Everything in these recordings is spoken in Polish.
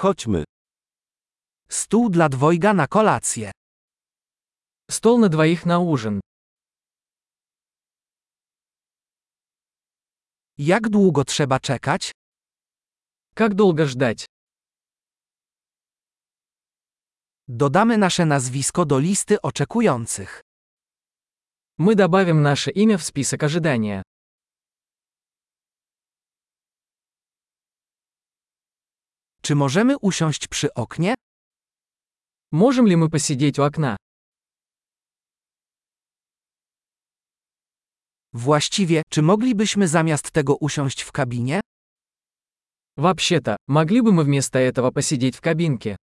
Chodźmy. Stół dla dwojga na kolację. Стол на двоих на ужин. Jak długo trzeba czekać? Как долго ждать? Dodamy nasze nazwisko do listy oczekujących. Мы добавим наше имя в список ожидания. Czy możemy usiąść przy oknie? Можем ли мы посидеть у окна? Właściwie, czy moglibyśmy zamiast tego usiąść w kabinie? Вообще-то, могли бы мы вместо этого посидеть в кабинке?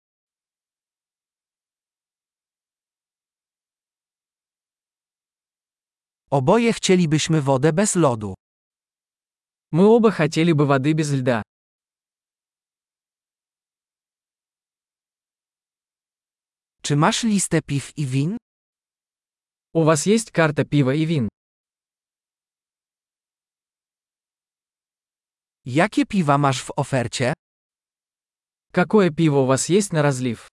Oboje chcielibyśmy wodę bez lodu. Мы оба хотели бы воды без льда. Czy masz listę piw i win? У вас есть карта пива и вин? Jakie piwa masz w ofercie? Какое пиво у вас есть на разлив?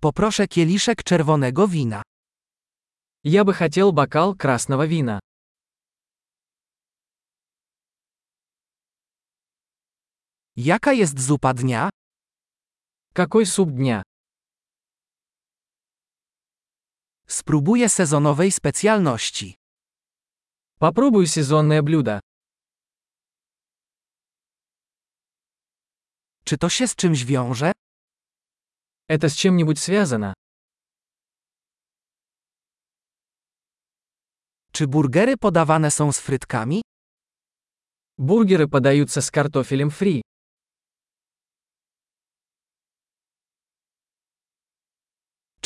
Poproszę kieliszek czerwonego wina. Я бы хотел бокал красного вина. Jaka jest zupa dnia? Какой суп дня? Spróbuję sezonowej specjalności. Попробую сезонное блюдо. Czy to się z czymś wiąże? Это с чем-нибудь связано? Czy burgery podawane są z frytkami? Бургеры подаются с картофелем фри.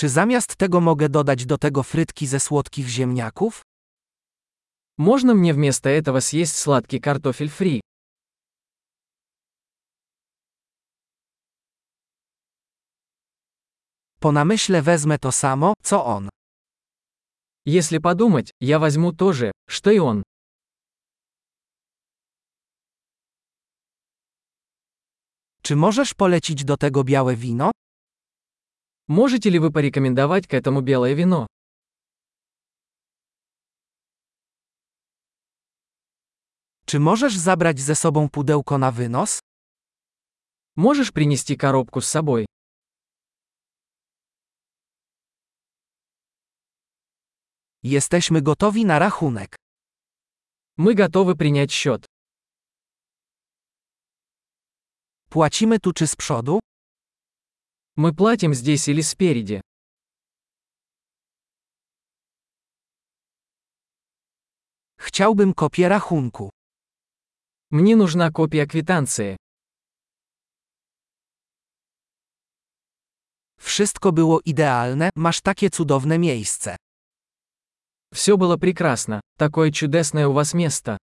Czy zamiast tego mogę dodać do tego frytki ze słodkich ziemniaków? Можно мне вместо этого съесть сладкий картофель фри? Po namyśle wezmę to samo, co on. Если подумать, я возьму то же, что и он. Czy możesz polecić do tego białe wino? Можете ли вы порекомендовать к этому белое вино? Czy możesz zabrać ze sobą pudełko na wynos? Можешь принести коробку с собой? Jesteśmy gotowi na rachunek. Мы готовы принять счет. Płacimy tu czy z przodu? Мы платим здесь или спереди. Chciałbym kopię rachunku. Мне нужна копия квитанции. Wszystko było idealne, masz takie cudowne miejsce. Все было прекрасно. Такое чудесное у вас место.